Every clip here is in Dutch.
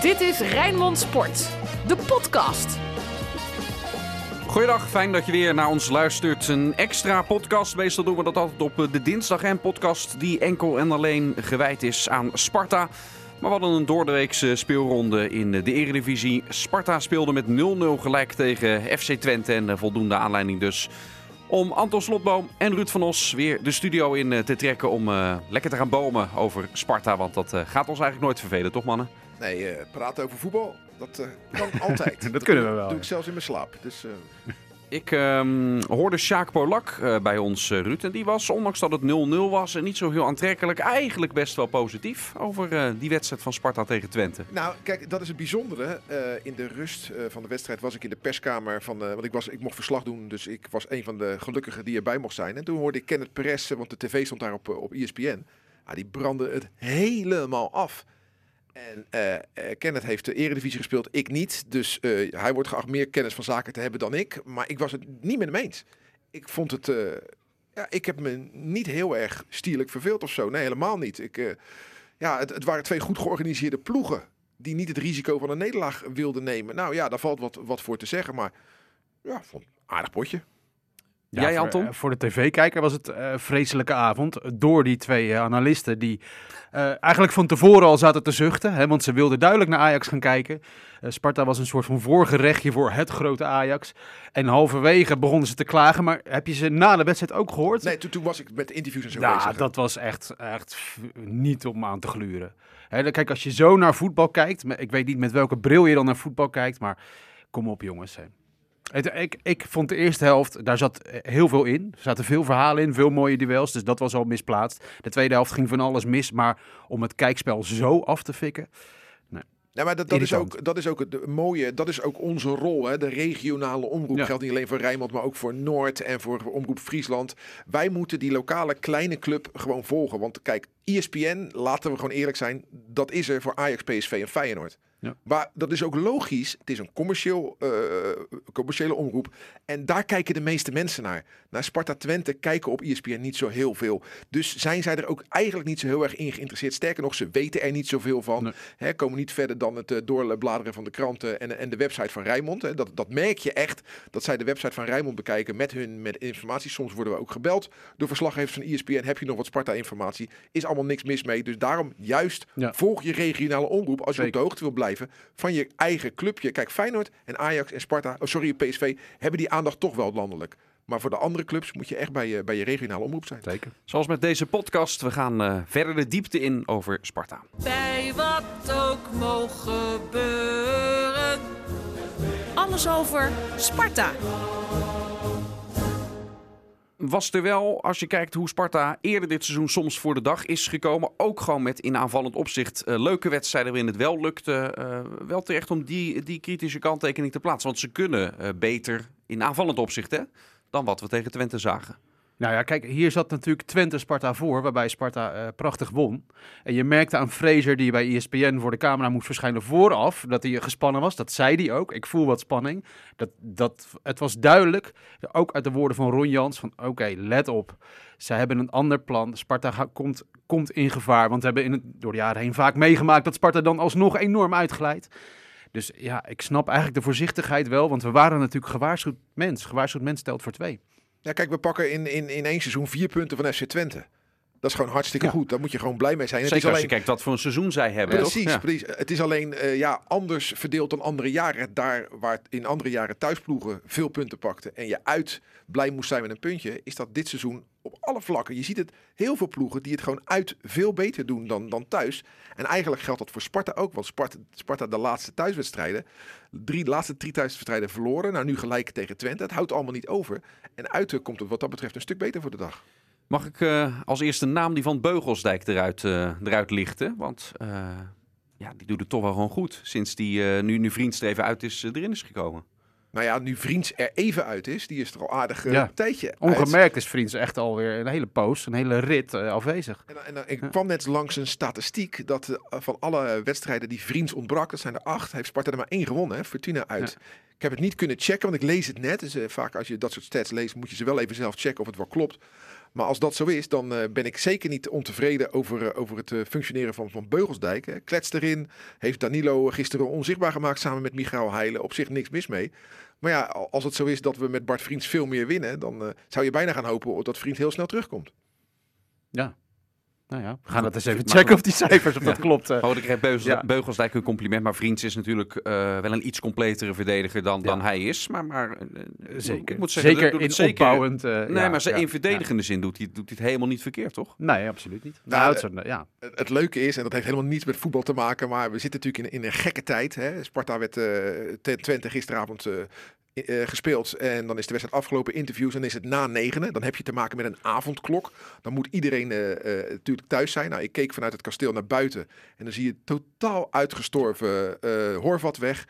Dit is Rijnmond Sport, de podcast. Goeiedag, fijn dat je weer naar ons luistert. Een extra podcast. Meestal doen we dat altijd op eh, de dinsdag. Een podcast die enkel en alleen gewijd is aan Sparta. Maar we hadden een doordeweekse speelronde in de Eredivisie. Sparta speelde met 0-0 gelijk tegen FC Twente. En eh, voldoende aanleiding dus om Anton Slotboom en Ruud van Os weer de studio in eh, te trekken. Om lekker te gaan bomen over Sparta. Want dat gaat ons eigenlijk nooit vervelen, toch mannen? Nee, praten over voetbal, dat kan altijd. dat, kunnen we wel. Dat doe ik zelfs in mijn slaap. Dus, ik um, hoorde Sjaak Polak uh, bij ons, uh, Ruud. En die was, ondanks dat het 0-0 was en niet zo heel aantrekkelijk, eigenlijk best wel positief over uh, die wedstrijd van Sparta tegen Twente. Nou, kijk, dat is het bijzondere. in de rust van de wedstrijd was ik in de perskamer van. want ik, was, ik mocht verslag doen, dus ik was een van de gelukkigen die erbij mocht zijn. En toen hoorde ik Kenneth Perez, want de tv stond daar op, op ESPN. Ah, die brandde het helemaal af. En uh, Kenneth heeft de eredivisie gespeeld, ik niet. Dus uh, hij wordt geacht meer kennis van zaken te hebben dan ik. Maar ik was het niet met hem eens. Ik vond het... Ja, ik heb me niet heel erg stierlijk verveeld of zo. Nee, helemaal niet. Ik, ja, het, het, waren twee goed georganiseerde ploegen... die niet het risico van een nederlaag wilden nemen. Nou ja, daar valt wat, wat voor te zeggen. Maar ja, vond aardig potje. Ja, Jij, Anton? Voor, voor de tv-kijker was het uh, vreselijke avond. Door die twee uh, analisten die uh, eigenlijk van tevoren al zaten te zuchten. Hè, want ze wilden duidelijk naar Ajax gaan kijken. Sparta was een soort van voorgerechtje voor het grote Ajax. En halverwege begonnen ze te klagen. Maar heb je ze na de wedstrijd ook gehoord? Nee, toen, toen was ik met interviews en zo ja, bezig. dat was echt, echt niet om aan te gluren. Hè, kijk, als je zo naar voetbal kijkt. Ik weet niet met welke bril je dan naar voetbal kijkt. Maar kom op jongens. Hè. Het, ik, ik vond de eerste helft, daar zat heel veel in. Er zaten veel verhalen in, veel mooie duels. Dus dat was al misplaatst. De tweede helft ging van alles mis. Maar om het kijkspel zo af te fikken. Nee. Ja, maar dat, dat is ook, dat is ook het mooie. Dat is ook onze rol. Hè? De regionale omroep geldt niet alleen voor Rijnmond, maar ook voor Noord en voor omroep Friesland. Wij moeten die lokale kleine club gewoon volgen. Want kijk, ESPN, laten we gewoon eerlijk zijn, dat is er voor Ajax, PSV en Feyenoord. Ja. Maar dat is ook logisch. Het is een commercieel, uh, commerciële omroep. En daar kijken de meeste mensen naar. Naar Sparta Twente kijken op ESPN niet zo heel veel. Dus zijn zij er ook eigenlijk niet zo heel erg in geïnteresseerd. Sterker nog, ze weten er niet zoveel van. Nee. komen niet verder dan het uh, doorbladeren van de kranten en, en de website van Rijnmond. Hè. Dat, dat merk je echt. Dat zij de website van Rijnmond bekijken met hun met informatie. Soms worden we ook gebeld door verslaggevers van ESPN. Heb je nog wat Sparta-informatie? Is allemaal niks mis mee. Dus daarom juist volg je regionale omroep als je op de hoogte wil blijven van je eigen clubje. Kijk, Feyenoord en Ajax en Sparta, oh sorry, PSV, hebben die aandacht toch wel landelijk. Maar voor de andere clubs moet je echt bij je, bij je regionale omroep zijn. Zeker. Zoals met deze podcast, we gaan uh, verder de diepte in over Sparta. Bij wat ook mogen gebeuren. Alles over Sparta was er wel, als je kijkt hoe Sparta eerder dit seizoen soms voor de dag is gekomen, ook gewoon met in aanvallend opzicht uh, leuke wedstrijden waarin het wel lukte, uh, wel terecht om die, die kritische kanttekening te plaatsen. Want ze kunnen uh, beter in aanvallend opzicht hè, dan wat we tegen Twente zagen. Nou ja, kijk, hier zat natuurlijk Twente-Sparta voor, waarbij Sparta uh, prachtig won. En je merkte aan Fraser, die bij ESPN voor de camera moest verschijnen vooraf, dat hij gespannen was. Dat zei hij ook. Ik voel wat spanning. Dat, dat, het was duidelijk, ook uit de woorden van Ron Jans, van oké, let op. Zij hebben een ander plan. Sparta komt, komt in gevaar, want we hebben in het, door de jaren heen vaak meegemaakt dat Sparta dan alsnog enorm uitglijdt. Dus ja, ik snap eigenlijk de voorzichtigheid wel, want we waren natuurlijk gewaarschuwd mens. Gewaarschuwd mens stelt voor twee. Ja, kijk, we pakken in, in, in één seizoen vier punten van FC Twente. Dat is gewoon hartstikke goed. Daar moet je gewoon blij mee zijn. Zeker het is alleen... als je kijkt wat voor een seizoen zij hebben. Precies, ja. precies. Het is alleen uh, ja, anders verdeeld dan andere jaren. Daar waar in andere jaren thuisploegen veel punten pakten en je uit blij moest zijn met een puntje, is dat dit seizoen op alle vlakken. Je ziet het heel veel ploegen die het gewoon uit veel beter doen dan, dan thuis. En eigenlijk geldt dat voor Sparta ook. Want Sparta, Sparta de laatste thuiswedstrijden, drie, de laatste drie thuiswedstrijden verloren. Nou, nu gelijk tegen Twente. Het houdt allemaal niet over. En uit komt het wat dat betreft een stuk beter voor de dag. Mag ik uh, als eerste naam die van Beugelsdijk eruit, uh, eruit lichten? Want uh, ja, die doet het toch wel gewoon goed. Sinds die nu, nu vriend even uit is, erin is gekomen. Nou ja, nu Vriends er even uit is, die is er al aardig ja. tijdje Ongemerkt is Vriends echt alweer een hele poos, een hele rit uh, afwezig. En, en ik kwam net langs een statistiek dat uh, van alle wedstrijden die Vriends ontbrak, dat zijn er acht, heeft Sparta er maar één gewonnen, hè, Fortuna uit. Ik heb het niet kunnen checken, want ik lees het net. Dus vaak als je dat soort stats leest, moet je ze wel even zelf checken of het wel klopt. Maar als dat zo is, dan eh, ben ik zeker niet ontevreden over, eh, over het eh, functioneren van, van Beugelsdijk. Hè. Erin, heeft Danilo gisteren onzichtbaar gemaakt samen met Michael Heijlen. Op zich niks mis mee. Maar ja, al- als het zo is dat we met Bart Vriends veel meer winnen, dan eh, zou je bijna gaan hopen dat Vriend heel snel terugkomt. Ja. Nou ja, we gaan dat eens even checken of die cijfers, of dat klopt. eh. Oh, ik kreeg Beugels, Ja. Beugelsdijk een compliment. Maar Vriends is natuurlijk eh, wel een iets completere verdediger dan, dan hij is. Maar, maar eh, zeker. ik moet zeggen, zeker doet in zeker. opbouwend. eh, Nee, ja, maar ze ja, in verdedigende zin doet hij, doet hij het helemaal niet verkeerd, toch? Nee, absoluut niet. Nou, Nou, eh, het ja. Het, het leuke is, en dat heeft helemaal niets met voetbal te maken, maar we zitten natuurlijk in, in een gekke tijd. Hè. Sparta werd eh ten Twente gisteravond eh, gespeeld en dan is de wedstrijd afgelopen, interviews, en is het na negenen. Dan heb je te maken met een avondklok. Dan moet iedereen eh, eh, natuurlijk thuis zijn. Nou, ik keek vanuit het kasteel naar buiten en dan zie je totaal uitgestorven eh Horvat weg.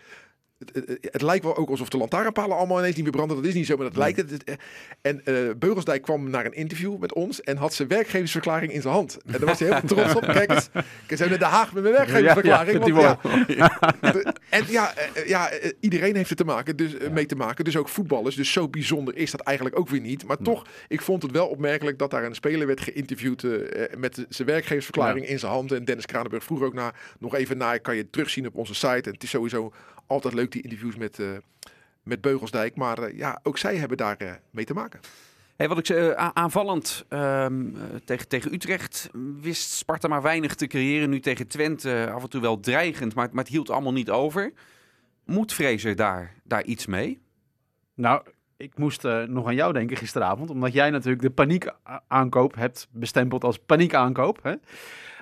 Het, het, het lijkt wel ook alsof de lantaarnpalen allemaal ineens niet meer branden. Dat is niet zo, maar dat lijkt het. Het- En eh, Beugelsdijk kwam naar een interview met ons en had zijn werkgeversverklaring in zijn hand. En daar was hij heel trots op. Kijk eens, ik ben in Den Haag met mijn werkgeversverklaring. Ja, ja, want vindt ja, de- en ja, eh, eh, ja, eh, iedereen heeft er te maken, dus, eh, mee te maken. Dus ook voetballers. Dus zo bijzonder is dat eigenlijk ook weer niet. Maar toch, ik vond het wel opmerkelijk dat daar een speler werd geïnterviewd eh, eh, met de- zijn werkgeversverklaring in zijn hand. En Dennis Kranenburg vroeg ook naar, nog even naar, kan je terugzien op onze site. En het is sowieso altijd leuk die interviews met, eh, met Beugelsdijk. Maar eh, ja, ook zij hebben daar eh, mee te maken. Hey, wat ik zei, a- aanvallend ehm, eh, tegen, tegen Utrecht wist Sparta maar weinig te creëren. Nu tegen Twente af en toe wel dreigend, maar, maar het hield allemaal niet over. Moet Fraser daar, daar iets mee? Nou, ik moest eh, nog aan jou denken gisteravond, omdat jij natuurlijk de paniekaankoop hebt bestempeld als paniekaankoop. Hè?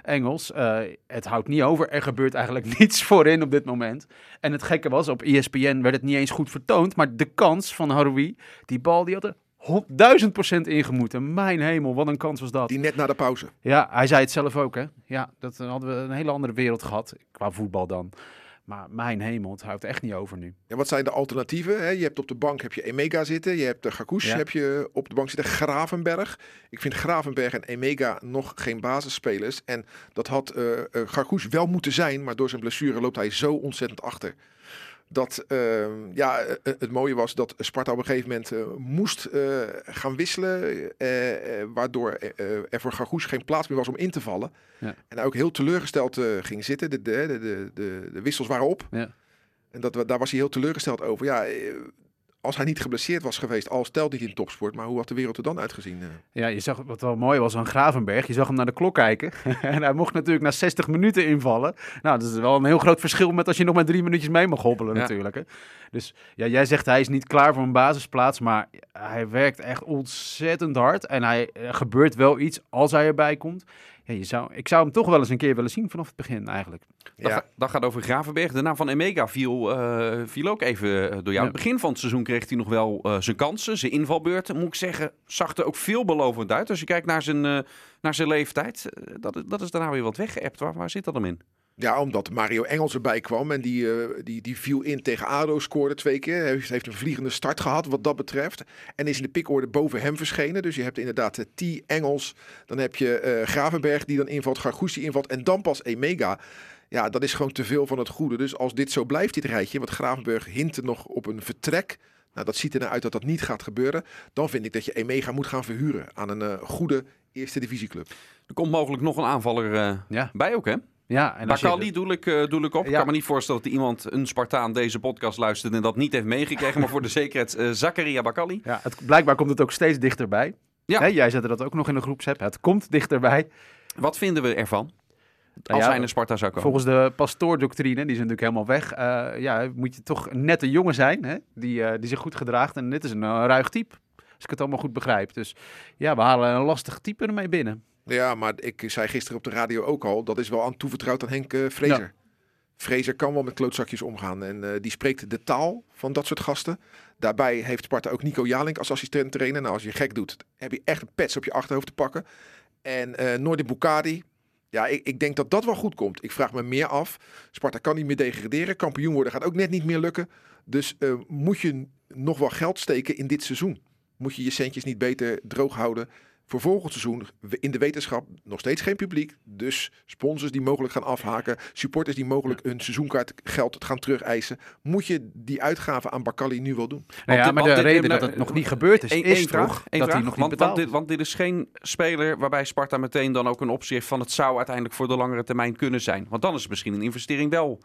Engels, eh, het houdt niet over. Er gebeurt eigenlijk niets voorin op dit moment. En het gekke was, op ESPN werd het niet eens goed vertoond, maar de kans van Haroui, die bal, die had er duizend procent ingemoeten. Mijn hemel, wat een kans was dat. Die net na de pauze. Ja, hij zei het zelf ook, hè. Ja, dat dan hadden we een hele andere wereld gehad, qua voetbal dan. Maar mijn hemel, het houdt echt niet over nu. En wat zijn de alternatieven? Hè? Je hebt op de bank heb je Emega zitten. Je hebt de Gakouche Ja. heb je op de bank zitten. Gravenberg. Ik vind Gravenberg en Emega nog geen basisspelers. En dat had eh eh, Gakouche wel moeten zijn. Maar door zijn blessure loopt hij zo ontzettend achter. Dat ehm, ja, eh, eh, het mooie was dat Sparta op een gegeven moment eh, moest gaan wisselen. waardoor er voor Gakouche geen plaats meer was om in te vallen. Ja. En hij ook heel teleurgesteld ging zitten. De, de, de, de, wissels waren op. Ja. En dat, daar was hij heel teleurgesteld over. Ja, als hij niet geblesseerd was geweest, al stelt niet in topsport, maar hoe had de wereld er dan uitgezien? eh? Ja, je zag wat wel mooi was aan Gravenberg. Je zag hem naar de klok kijken. en hij mocht natuurlijk na 60 minuten invallen. Nou, dat is wel een heel groot verschil met als je nog maar drie minuutjes mee mag hobbelen Ja. natuurlijk. Hè. Dus ja, jij zegt hij is niet klaar voor een basisplaats. Maar hij werkt echt ontzettend hard. En hij er gebeurt wel iets als hij erbij komt. Ja, je zou, ik zou hem toch wel eens een keer willen zien vanaf het begin eigenlijk. Dat, Ja. ga- dat gaat over Gravenberg. De naam van Emega viel, eh, viel ook even eh, door jou. Ja. Het begin van het seizoen kreeg hij nog wel eh, zijn kansen, zijn invalbeurten. Moet ik zeggen, zag er ook veelbelovend uit. Als je kijkt naar zijn, eh, naar zijn leeftijd, dat, is- dat is daarna weer wat weggeëpt. Waar, waar zit dat hem in? Ja, omdat Mario Engels erbij kwam en die, eh, die, die viel in tegen ADO, scoorde twee keer. Hij heeft, heeft een vliegende start gehad wat dat betreft. En is in de pikorde boven hem verschenen. Dus je hebt inderdaad eh, T. Engels, dan heb je eh, Gravenberg die dan invalt, Gargoes die invalt en dan pas Emega. Ja, dat is gewoon te veel van het goede. Dus als dit zo blijft, dit rijtje, want Gravenberg hint er nog op een vertrek. Nou, dat ziet er naar uit dat dat niet gaat gebeuren. Dan vind ik dat je Emega moet gaan verhuren aan een eh, goede eerste divisieclub. Er komt mogelijk nog een aanvaller eh, Ja, bij ook, hè? Ja en Bakali doe ik, eh, doe ik op. Ik Ja. kan me niet voorstellen dat iemand, een Spartaan, deze podcast luistert en dat niet heeft meegekregen. maar voor de zekerheid, eh Zakaria Bakali. Ja, het, blijkbaar komt het ook steeds dichterbij. Ja. Hè, jij zette dat ook nog in de groepsapp. Het komt dichterbij. Wat vinden we ervan? Als ja, hij naar Sparta zou komen. Volgens de pastoordoctrine, die is natuurlijk helemaal weg, eh, ja, moet je toch een nette jongen zijn, hè? Die, die zich goed gedraagt. En dit is een eh, ruig type, als ik het allemaal goed begrijp. Dus ja, we halen een lastig type ermee binnen. Ja, maar ik zei gisteren op de radio ook al, dat is wel aan toevertrouwd aan Henk eh Vrezer. Ja. Vrezer kan wel met klootzakjes omgaan en eh, die spreekt de taal van dat soort gasten. Daarbij heeft Sparta ook Nico Jalink als assistent trainer. Nou, als je gek doet, heb je echt een pets op je achterhoofd te pakken. En eh Noordin Bukadi, ja, ik, ik denk dat dat wel goed komt. Ik vraag me meer af. Sparta kan niet meer degraderen. Kampioen worden gaat ook net niet meer lukken. Dus eh, moet je nog wel geld steken in dit seizoen? Moet je je centjes niet beter droog houden voor volgend seizoen in de wetenschap nog steeds geen publiek. Dus sponsors die mogelijk gaan afhaken, supporters die mogelijk hun seizoenkaartgeld gaan terugeisen. Moet je die uitgaven aan Bakali nu wel doen? Nou ja, dit- maar de reden dat het nog niet gebeurd is, is één vraag, toch één dat hij nog niet want, betaald want, dit, want dit is geen speler waarbij Sparta meteen dan ook een optie heeft van het zou uiteindelijk voor de langere termijn kunnen zijn. Want dan is het misschien een investering wel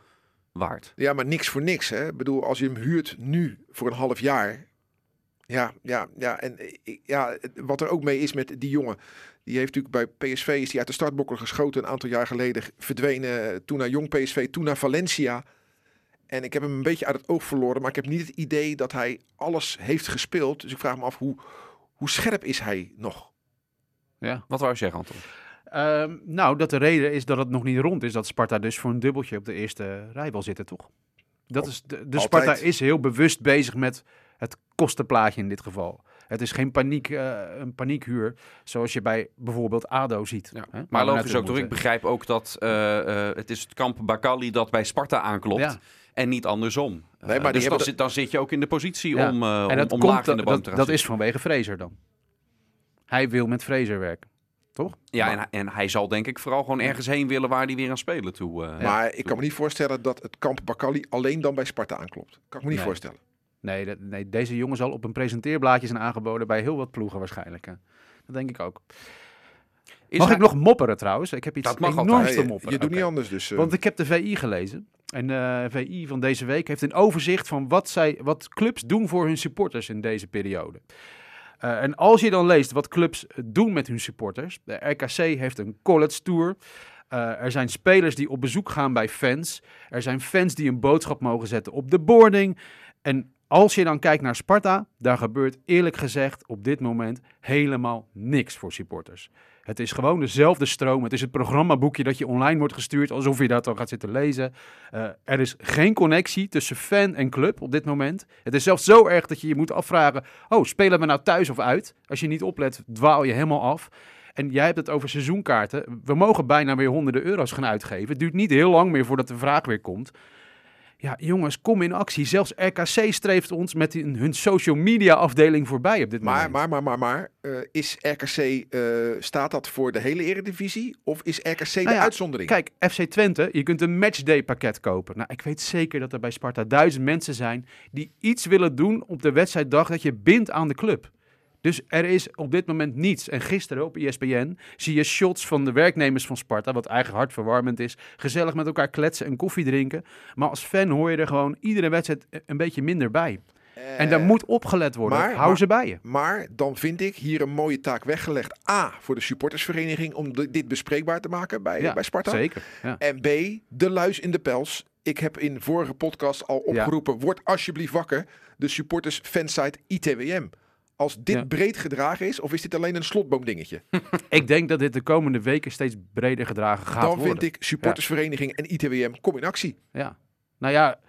waard. Ja, maar niks voor niks. Hè? Ik bedoel, als je hem huurt nu voor een half jaar. Ja, ja, ja. En eh, ja, wat er ook mee is met die jongen. Die heeft natuurlijk bij PSV is die uit de startbokken geschoten een aantal jaar geleden. Verdwenen eh, toen naar Jong PSV, toen naar Valencia. En ik heb hem een beetje uit het oog verloren. Maar ik heb niet het idee dat hij alles heeft gespeeld. Dus ik vraag me af, hoe, hoe scherp is hij nog? Ja. Wat wou je zeggen, Anton? Ehm, nou, dat de reden is dat het nog niet rond is. Dat Sparta dus voor een dubbeltje op de eerste rij wil zitten, toch? Dat is de. Sparta is heel bewust bezig met het kostenplaatje in dit geval. Het is geen paniek, eh, een paniekhuur zoals je bij bijvoorbeeld ADO ziet. Ja. hè, Maar logisch ook toch? Ik begrijp ook dat eh, eh, het is het kamp Bakali dat bij Sparta aanklopt. Ja. En niet andersom. Nee, maar die dus dan, zit, dan zit je ook in de positie Ja. om, uh, En om, dat, om komt, laag in de boom dat, te gaan dat is vanwege Fraser dan. Hij wil met Fraser werken. Toch? Ja, en, hij- en hij zal denk ik vooral gewoon ergens heen willen waar hij weer aan spelen toe. eh, maar ik kan me niet voorstellen dat het kamp Bakali alleen dan bij Sparta aanklopt. Kan ik me niet Nee. voorstellen. Nee, dat- nee, deze jongen zal op een presenteerblaadje zijn aangeboden bij heel wat ploegen waarschijnlijk. hè. Dat denk ik ook. is mag hij- ik nog mopperen trouwens? Ik heb iets Dat mag enorms altijd. te mopperen. je doet niet anders. Dus, eh, Want ik heb de VI gelezen. En de VI van deze week heeft een overzicht van wat, zij, wat clubs doen voor hun supporters in deze periode. Eh, en als je dan leest wat clubs doen met hun supporters. De RKC heeft een college tour. Eh, er zijn spelers die op bezoek gaan bij fans. Er zijn fans die een boodschap mogen zetten op de boarding. En als je dan kijkt naar Sparta, daar gebeurt eerlijk gezegd op dit moment helemaal niks voor supporters. Het is gewoon dezelfde stroom. Het is het programmaboekje dat je online wordt gestuurd, alsof je dat dan gaat zitten lezen. Eh, er is geen connectie tussen fan en club op dit moment. Het is zelfs zo erg dat je je moet afvragen: oh, spelen we nou thuis of uit? Als je niet oplet, dwaal je helemaal af. En jij hebt het over seizoenkaarten. We mogen bijna weer honderden euro's gaan uitgeven. Het duurt niet heel lang meer voordat de vraag weer komt. Ja, jongens, kom in actie. Zelfs RKC streeft ons met hun social media afdeling voorbij op dit Maar, moment. maar, maar, maar, maar eh, is RKC, eh, staat dat voor de hele eredivisie? Of is RKC de Nou ja, uitzondering? Kijk, FC Twente, je kunt een matchday pakket kopen. Nou, ik weet zeker dat er bij Sparta duizend mensen zijn die iets willen doen op de wedstrijddag dat je bindt aan de club. Dus er is op dit moment niets. En gisteren op E ESPN zie je shots van de werknemers van Sparta, wat eigenlijk hartverwarmend is. Gezellig met elkaar kletsen en koffie drinken. Maar als fan hoor je er gewoon iedere wedstrijd een beetje minder bij. En daar Eh, moet opgelet worden. maar- Hou maar- ze bij je. Maar dan vind ik hier een mooie taak weggelegd. A, voor de supportersvereniging om de- dit bespreekbaar te maken bij, Ja, bij Sparta. Zeker. Ja. En B, de luis in de pels. Ik heb in vorige podcast al Ja. opgeroepen, word alsjeblieft wakker. De supporters fansite ITWM. Als dit Ja. breed gedragen is, of is dit alleen een slotboom dingetje? Ik denk dat dit de komende weken steeds breder gedragen gaat Dan worden. vind ik supportersvereniging en ITWM, kom in actie. Ja. Nou ja,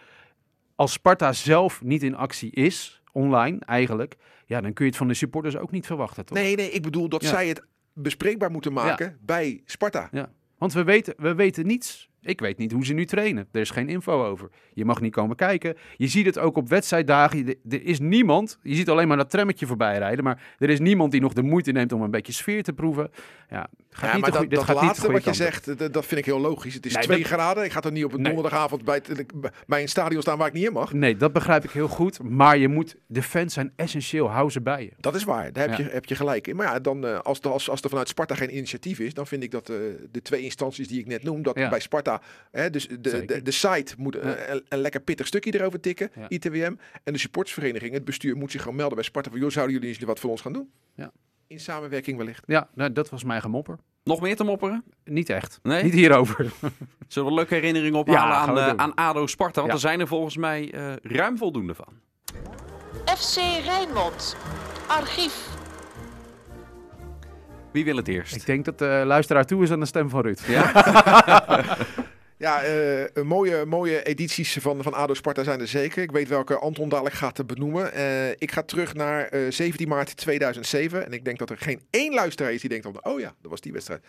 als Sparta zelf niet in actie is, online eigenlijk, ja, dan kun je het van de supporters ook niet verwachten, toch? Nee, nee, ik bedoel dat Ja. zij het bespreekbaar moeten maken bij Sparta. Ja. Want we weten, we weten niets. Ik weet niet hoe ze nu trainen. Er is geen info over. Je mag niet komen kijken. Je ziet het ook op wedstrijddagen. Er is niemand. Je ziet alleen maar dat trammetje voorbij rijden. Maar er is niemand die nog de moeite neemt om een beetje sfeer te proeven. Ja, gaat Ja, niet maar goeie- dat, dat gaat laatste wat je zegt, dat, dat vind ik heel logisch. Het is Nee, 2 dat- graden. Ik ga er niet op een Nee. donderdagavond bij, het- bij een stadion staan waar ik niet in mag. Nee, dat begrijp ik heel goed. Maar je moet, de fans zijn essentieel. Hou ze bij je. Dat is waar, daar heb, Ja. je, heb je gelijk in. Maar ja, dan, eh, als, er- als, als er vanuit Sparta geen initiatief is, dan vind ik dat eh, de twee instanties die ik net noem, dat Ja. bij Sparta, hè, dus de, de, de site moet Ja. een, een lekker pittig stukje erover tikken, Ja. ITWM. En de supportsvereniging, het bestuur, moet zich gewoon melden bij Sparta. Van, joh, zouden jullie eens wat voor ons gaan doen? Ja. In samenwerking wellicht. Ja, nou, dat was mijn gemopper. Nog meer te mopperen? Niet echt. Nee? Niet hierover. Zullen we een leuke herinnering ophalen Ja, aan, eh, aan ADO Sparta? Want Ja. er zijn er volgens mij eh, ruim voldoende van. FC Rijnmond. Archief. Wie wil het eerst? Ik denk dat de luisteraar toe is aan de stem van Ruud. Ja, eh, een mooie, mooie edities van, van ADO Sparta zijn er zeker. Ik weet welke Anton dadelijk gaat te benoemen. Eh, ik ga terug naar eh, 17 maart 2007. En ik denk dat er geen één luisteraar is die denkt van... Oh ja, dat was die wedstrijd.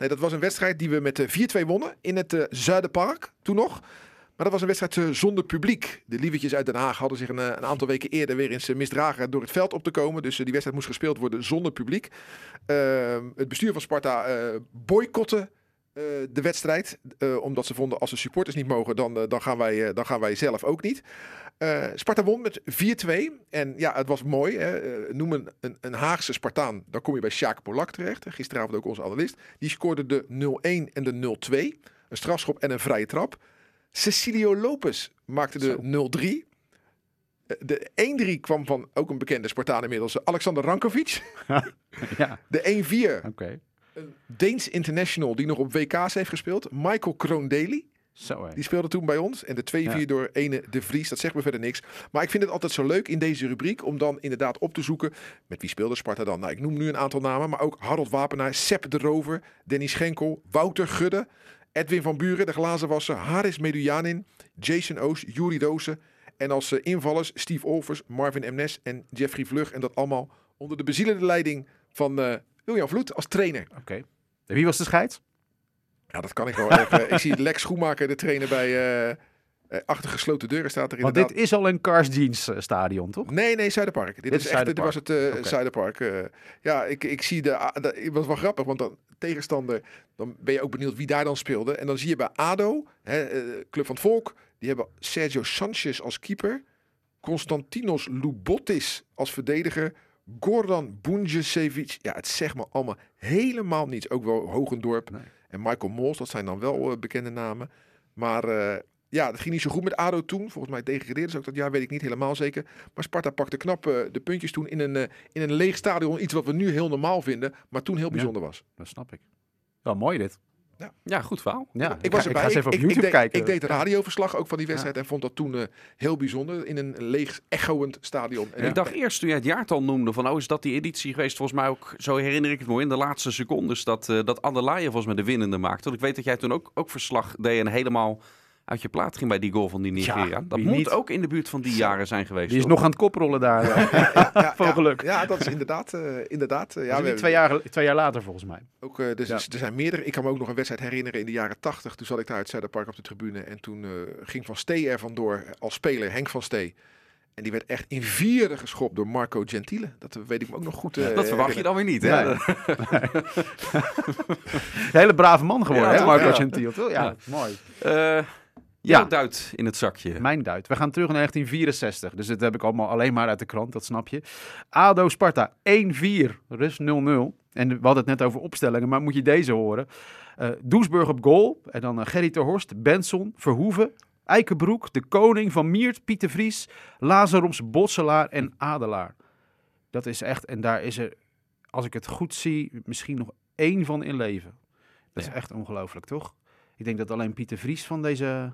Nee, dat was een wedstrijd die we met eh, 4-2 wonnen in het eh, Zuiderpark. Toen nog. Maar dat was een wedstrijd eh, zonder publiek. De Lievertjes uit Den Haag hadden zich een, eh, een aantal weken eerder weer eens eh, misdragen door het veld op te komen. Dus die wedstrijd moest gespeeld worden zonder publiek. Ehm, het bestuur van Sparta boycotte eh, de wedstrijd. omdat ze vonden als de supporters niet mogen, dan, dan, gaan, wij, dan gaan wij zelf ook niet. Sparta won met 4-2. En ja, het was mooi. Hè. Noem een, een, een Haagse Spartaan. Dan kom je bij Sjaak Polak terecht. Gisteravond ook onze analist. Die scoorde de 0-1 en de 0-2. Een strafschop en een vrije trap. Cecilio Lopez maakte de 0-3. Eh, De 1-3 kwam van ook een bekende Spartaan inmiddels. Alexander Rankovic. ja, De 1-4 oké. een Deens international die nog op WK's heeft gespeeld. Michael Kroondeli. Zo. Die speelde toen bij ons. En de 2-4 Ja. door ene De Vries. Dat zegt me verder niks. Maar ik vind het altijd zo leuk in deze rubriek om dan inderdaad op te zoeken. Met wie speelde Sparta dan? Nou, ik noem nu een aantal namen. Maar ook Harold Wapenaar, Sepp de Rover, Danny Schenkel, Wouter Gudde, Edwin van Buren, de glazenwasser, Haris Medujanin, Jason Oos, Juri Dozen. En als eh, invallers Steve Olvers, Marvin Mnes en Jeffrey Vlug. En dat allemaal onder de bezielende leiding van eh William Vloed als trainer. Oké. En wie was de scheid? Ja, dat kan ik wel even. ik zie Lex Schoenmaker, de trainer bij eh, achter gesloten deuren staat er Want inderdaad. dit is al een Cars Jeans eh, stadion, toch? Nee, nee, Zuiderpark. Dit, is is echt, dit was het eh. Zuiderpark. eh. ja, ik, ik zie de. Het was wel grappig, want dan tegenstander. Dan ben je ook benieuwd wie daar dan speelde. En dan zie je bij ADO, hè, eh, Club van het Volk. Die hebben Sergio Sanchez als keeper. Constantinos Lubotis als verdediger. Goran Bunjesevic. Ja, het zegt me allemaal helemaal niets. Ook wel Hogendorp. Nee. En Michael Mols, dat zijn dan wel eh, bekende namen. Maar eh, ja, dat ging niet zo goed met ADO toen. Volgens mij degradeerde ze ook dat jaar, weet ik niet helemaal zeker. Maar Sparta pakte knap eh, de puntjes toen in een, eh, in een leeg stadion. Iets wat we nu heel normaal vinden, maar toen heel bijzonder was. Dat snap ik. Wel mooi dit. Ja, goed verhaal. Ja, ik was erbij. Ik ga eens even op YouTube ik, deed, kijken. ik deed radioverslag ook van die wedstrijd en vond dat toen eh, heel bijzonder. In een leeg, echoend stadion. En Ik dacht eerst toen jij het jaartal noemde van, oh is dat die editie geweest? Volgens mij ook, zo herinner ik het mooi, in de laatste secondes dat, eh dat Adelaide volgens mij de winnende maakte. Want ik weet dat jij toen ook, ook verslag deed en helemaal uit je plaat ging bij die goal van die Nigeria. Ja, dat moet niet? ook in de buurt van die jaren zijn geweest. Die is toch? nog aan het koprollen daar. ja, Voor ja, geluk. Ja, dat is inderdaad. eh, inderdaad eh, ja, we twee, jaar, twee jaar later volgens mij. Ook, eh, dus, Ja. Er zijn meerdere. Ik kan me ook nog een wedstrijd herinneren in de jaren 80. Toen zat ik daar uit Zuiderpark op de tribune. En toen eh, ging Van Stee er vandoor als speler, Henk van Stee. En die werd echt in vierde geschopt door Marco Gentile. Dat weet ik me ook nog goed. eh, dat verwacht je dan weer niet, hè? Nee. Hele brave man geworden, Ja, hè, Marco ja. Gentile. Ja, mooi. Eh Ja. duit in het zakje. Mijn duit. We gaan terug naar 1964. Dus dit heb ik allemaal alleen maar uit de krant, dat snap je. ADO Sparta 1-4, rust 0-0. En we hadden het net over opstellingen, maar moet je deze horen. Eh Doesburg op goal. En dan eh, Gerry ter Horst, Benson, Verhoeven, Eikenbroek, De Koning, Van Miert, Pieter Vries, Lazaroms, Botselaar en Adelaar. Dat is echt, en daar is er, als ik het goed zie, misschien nog één van in leven. Dat Ja. is echt ongelooflijk, toch? Ik denk dat alleen Pieter Vries van deze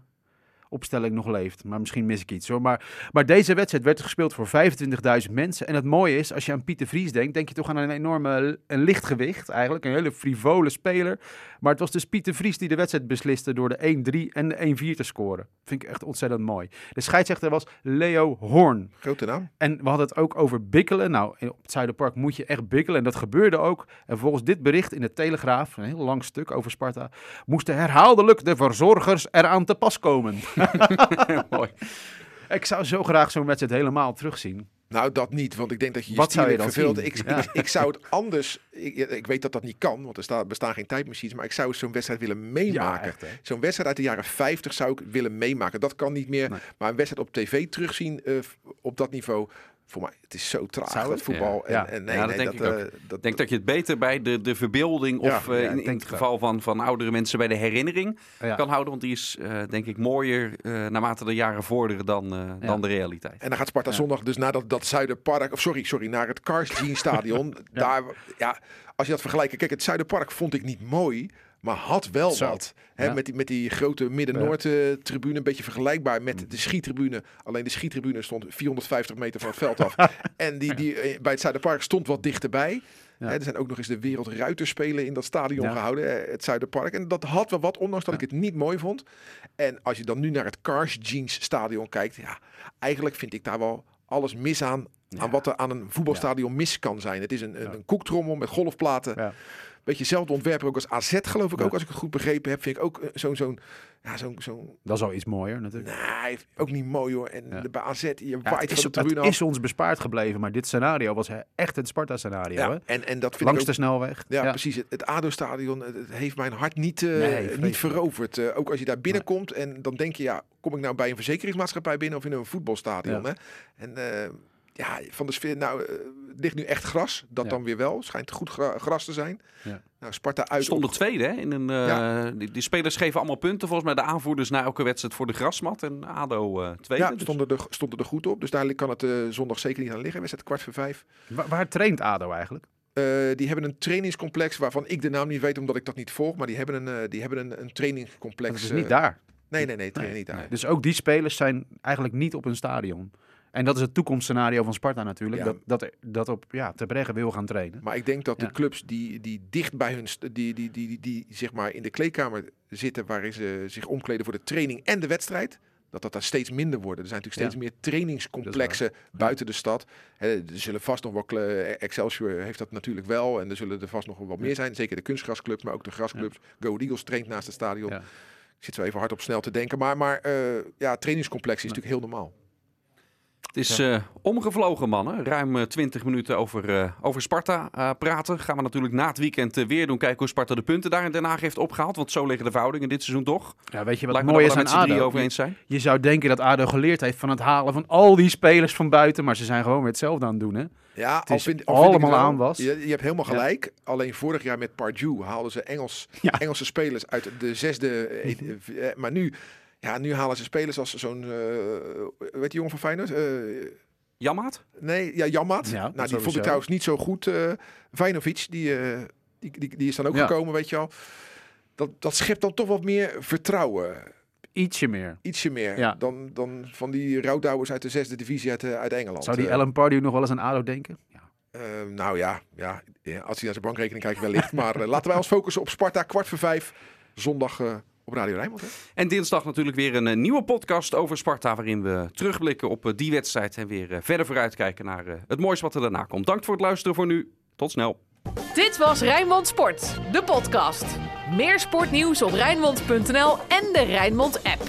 opstelling nog leeft. Maar misschien mis ik iets hoor. Maar, maar deze wedstrijd werd gespeeld voor 25.000 mensen. En het mooie is, als je aan Pieter Vries denkt, denk je toch aan een enorme een lichtgewicht eigenlijk. Een hele frivole speler. Maar het was dus Pieter Vries die de wedstrijd besliste door de 1-3 en de 1-4 te scoren. Vind ik echt ontzettend mooi. De scheidsrechter was Leo Horn. Grote naam. En we hadden het ook over bikkelen. Nou, op het Zuiderpark moet je echt bikkelen. En dat gebeurde ook. En volgens dit bericht in de Telegraaf, een heel lang stuk over Sparta, moesten herhaaldelijk de verzorgers eraan te pas komen. Mooi. Ik zou zo graag zo'n wedstrijd helemaal terugzien. Nou, dat niet, want ik denk dat je je Wat zou je dan verveelt. Ik, Ja. ik, ik zou het anders... Ik, ik weet dat dat niet kan, want er sta- bestaan geen tijdmachines. Maar ik zou zo'n wedstrijd willen meemaken. Zo'n wedstrijd uit de jaren 50 zou ik willen meemaken. Dat kan niet meer. Nee. Maar een wedstrijd op tv terugzien eh, op dat niveau... Voor mij, het is zo traag, Zou dat het? voetbal. Ja. En, en nee, Ja, dat nee, denk dat, ik eh, dat, Ik denk dat je het beter bij de, de verbeelding of Ja, eh, in, het geval van, van oudere mensen bij de herinnering Ja. kan houden. Want die is eh, denk ik mooier eh, naarmate de jaren vorderen dan, eh, Ja. dan de realiteit. En dan gaat Sparta Ja. zondag dus naar dat, dat Zuiderpark, of sorry, sorry, naar het Cars Jean Stadion. Daar, ja, als je dat vergelijkt, kijk, het Zuiderpark vond ik niet mooi, maar had wel Zo. wat. Hè, Ja. met, die, met die grote Midden-Noord-tribune, een beetje vergelijkbaar met de schietribune. Alleen de schietribune stond 450 meter van het veld af. en die, die eh, bij het Zuiderpark stond wat dichterbij. Ja. Hè, er zijn ook nog eens de Wereldruiterspelen in dat stadion Ja. gehouden, eh, het Zuiderpark. En dat had wel wat, ondanks dat ik het niet mooi vond. En als je dan nu naar het Cars Jeans Stadion kijkt, ja, eigenlijk vind ik daar wel alles mis aan. Aan wat er aan een voetbalstadion mis kan zijn. Het is een, een, een koektrommel met golfplaten. Beetje zelfde ontwerper ook als AZ, geloof ik Ja. ook. Als ik het goed begrepen heb, vind ik ook eh, zo'n... zo'n ja, zo'n zo'n Dat is al iets mooier natuurlijk. Nee, ook niet mooi hoor. En Ja. de bij AZ, je Ja, waait het, is, de het is ons bespaard gebleven, maar dit scenario was echt het Sparta-scenario. ja, en, en dat vind Langs ik de ook... snelweg. Ja, precies. Het, het ADO-stadion het, het heeft mijn hart niet, eh, Nee, niet veroverd. Eh, ook als je daar binnenkomt en dan denk je, ja, kom ik nou bij een verzekeringsmaatschappij binnen of in een voetbalstadion? Hè? En eh, ja, van de sfeer, nou, het ligt nu echt gras. Dat Ja. dan weer wel. Schijnt goed gra- gras te zijn. Ja. Nou, Sparta uit. Stonden op- tweede hè? In een, eh, Ja. die, die spelers geven allemaal punten. Volgens mij de aanvoerders na elke wedstrijd voor de grasmat. En ADO eh tweede. Ja, Dus- stonden er, stonden er goed op. Dus daar kan het eh, zondag zeker niet aan liggen. Wedstrijd kwart voor vijf. Waar, waar traint ADO eigenlijk? Eh, die hebben een trainingscomplex waarvan ik de naam niet weet omdat ik dat niet volg. Maar die hebben een, die hebben een, een trainingscomplex. Dat is eh, niet daar. Nee, nee, nee, niet daar. Nee, Dus ook die spelers zijn eigenlijk niet op een stadion. En dat is het toekomstscenario van Sparta natuurlijk. Ja. Dat, dat, dat op ja, Ter Breggen wil gaan trainen. Maar ik denk dat Ja. de clubs die, die dicht bij hun, die, die, die, die, die, zeg maar in de kleedkamer zitten, waarin ze zich omkleden voor de training en de wedstrijd, dat dat daar steeds minder worden. Er zijn natuurlijk steeds Ja. meer trainingscomplexen buiten de stad. Hè, er zullen vast nog wel, Excelsior heeft dat natuurlijk wel, en er zullen er vast nog wel wat meer zijn. Zeker de kunstgrasclubs, maar ook de grasclubs. Go Eagles traint naast het stadion. Ja. Ik zit zo even hard op snel te denken, maar, maar eh, ja, trainingscomplexen is natuurlijk heel normaal. Het is eh, omgevlogen, mannen. Ruim eh, 20 minuten over, eh, over Sparta eh, praten. Gaan we natuurlijk na het weekend eh, weer doen. Kijken hoe Sparta de punten daar in Den Haag heeft opgehaald. Want zo liggen de verhoudingen dit seizoen toch. Ja, weet je wat Lijkt me mooi is aan ADO? over eens zijn. je zou denken dat ADO geleerd heeft van het halen van al die spelers van buiten. Maar ze zijn gewoon weer hetzelfde aan het doen. Hè? Ja, Het is al vind, allemaal vind ik het wel, aanwas. Je, je hebt helemaal Ja. gelijk. Alleen vorig jaar met Pardew haalden ze Engels, Ja. Engelse spelers uit de zesde. eh, eh, maar nu, ja, nu halen ze spelers als zo'n. eh weet je jongen van Feyenoord? Eh, Jammaat? nee, ja, Jammat. Ja, nou, die vond ik trouwens niet zo goed. eh Vajnovic, die, eh, die, die, die is dan ook Ja. gekomen, weet je wel. Dat, dat schept dan toch wat meer vertrouwen. Ietsje meer. Ietsje meer Ja. dan, dan van die rouwdouwers uit de zesde divisie uit, uit Engeland. Zou die Alan Pardew nog wel eens aan ADO denken? Ja. Eh, nou ja, ja, ja, als hij naar zijn bankrekening kijkt wellicht. maar laten wij ons focussen op Sparta, kwart voor vijf. Zondag eh, op Radio Rijnmond. Hè? En dinsdag natuurlijk weer een eh, nieuwe podcast over Sparta. Waarin we terugblikken op eh, die wedstrijd. En weer eh, verder vooruitkijken naar het mooiste wat er daarna komt. Dank voor het luisteren voor nu. Tot snel. Dit was Rijnmond Sport, de podcast. Meer sportnieuws op Rijnmond.nl en de Rijnmond app.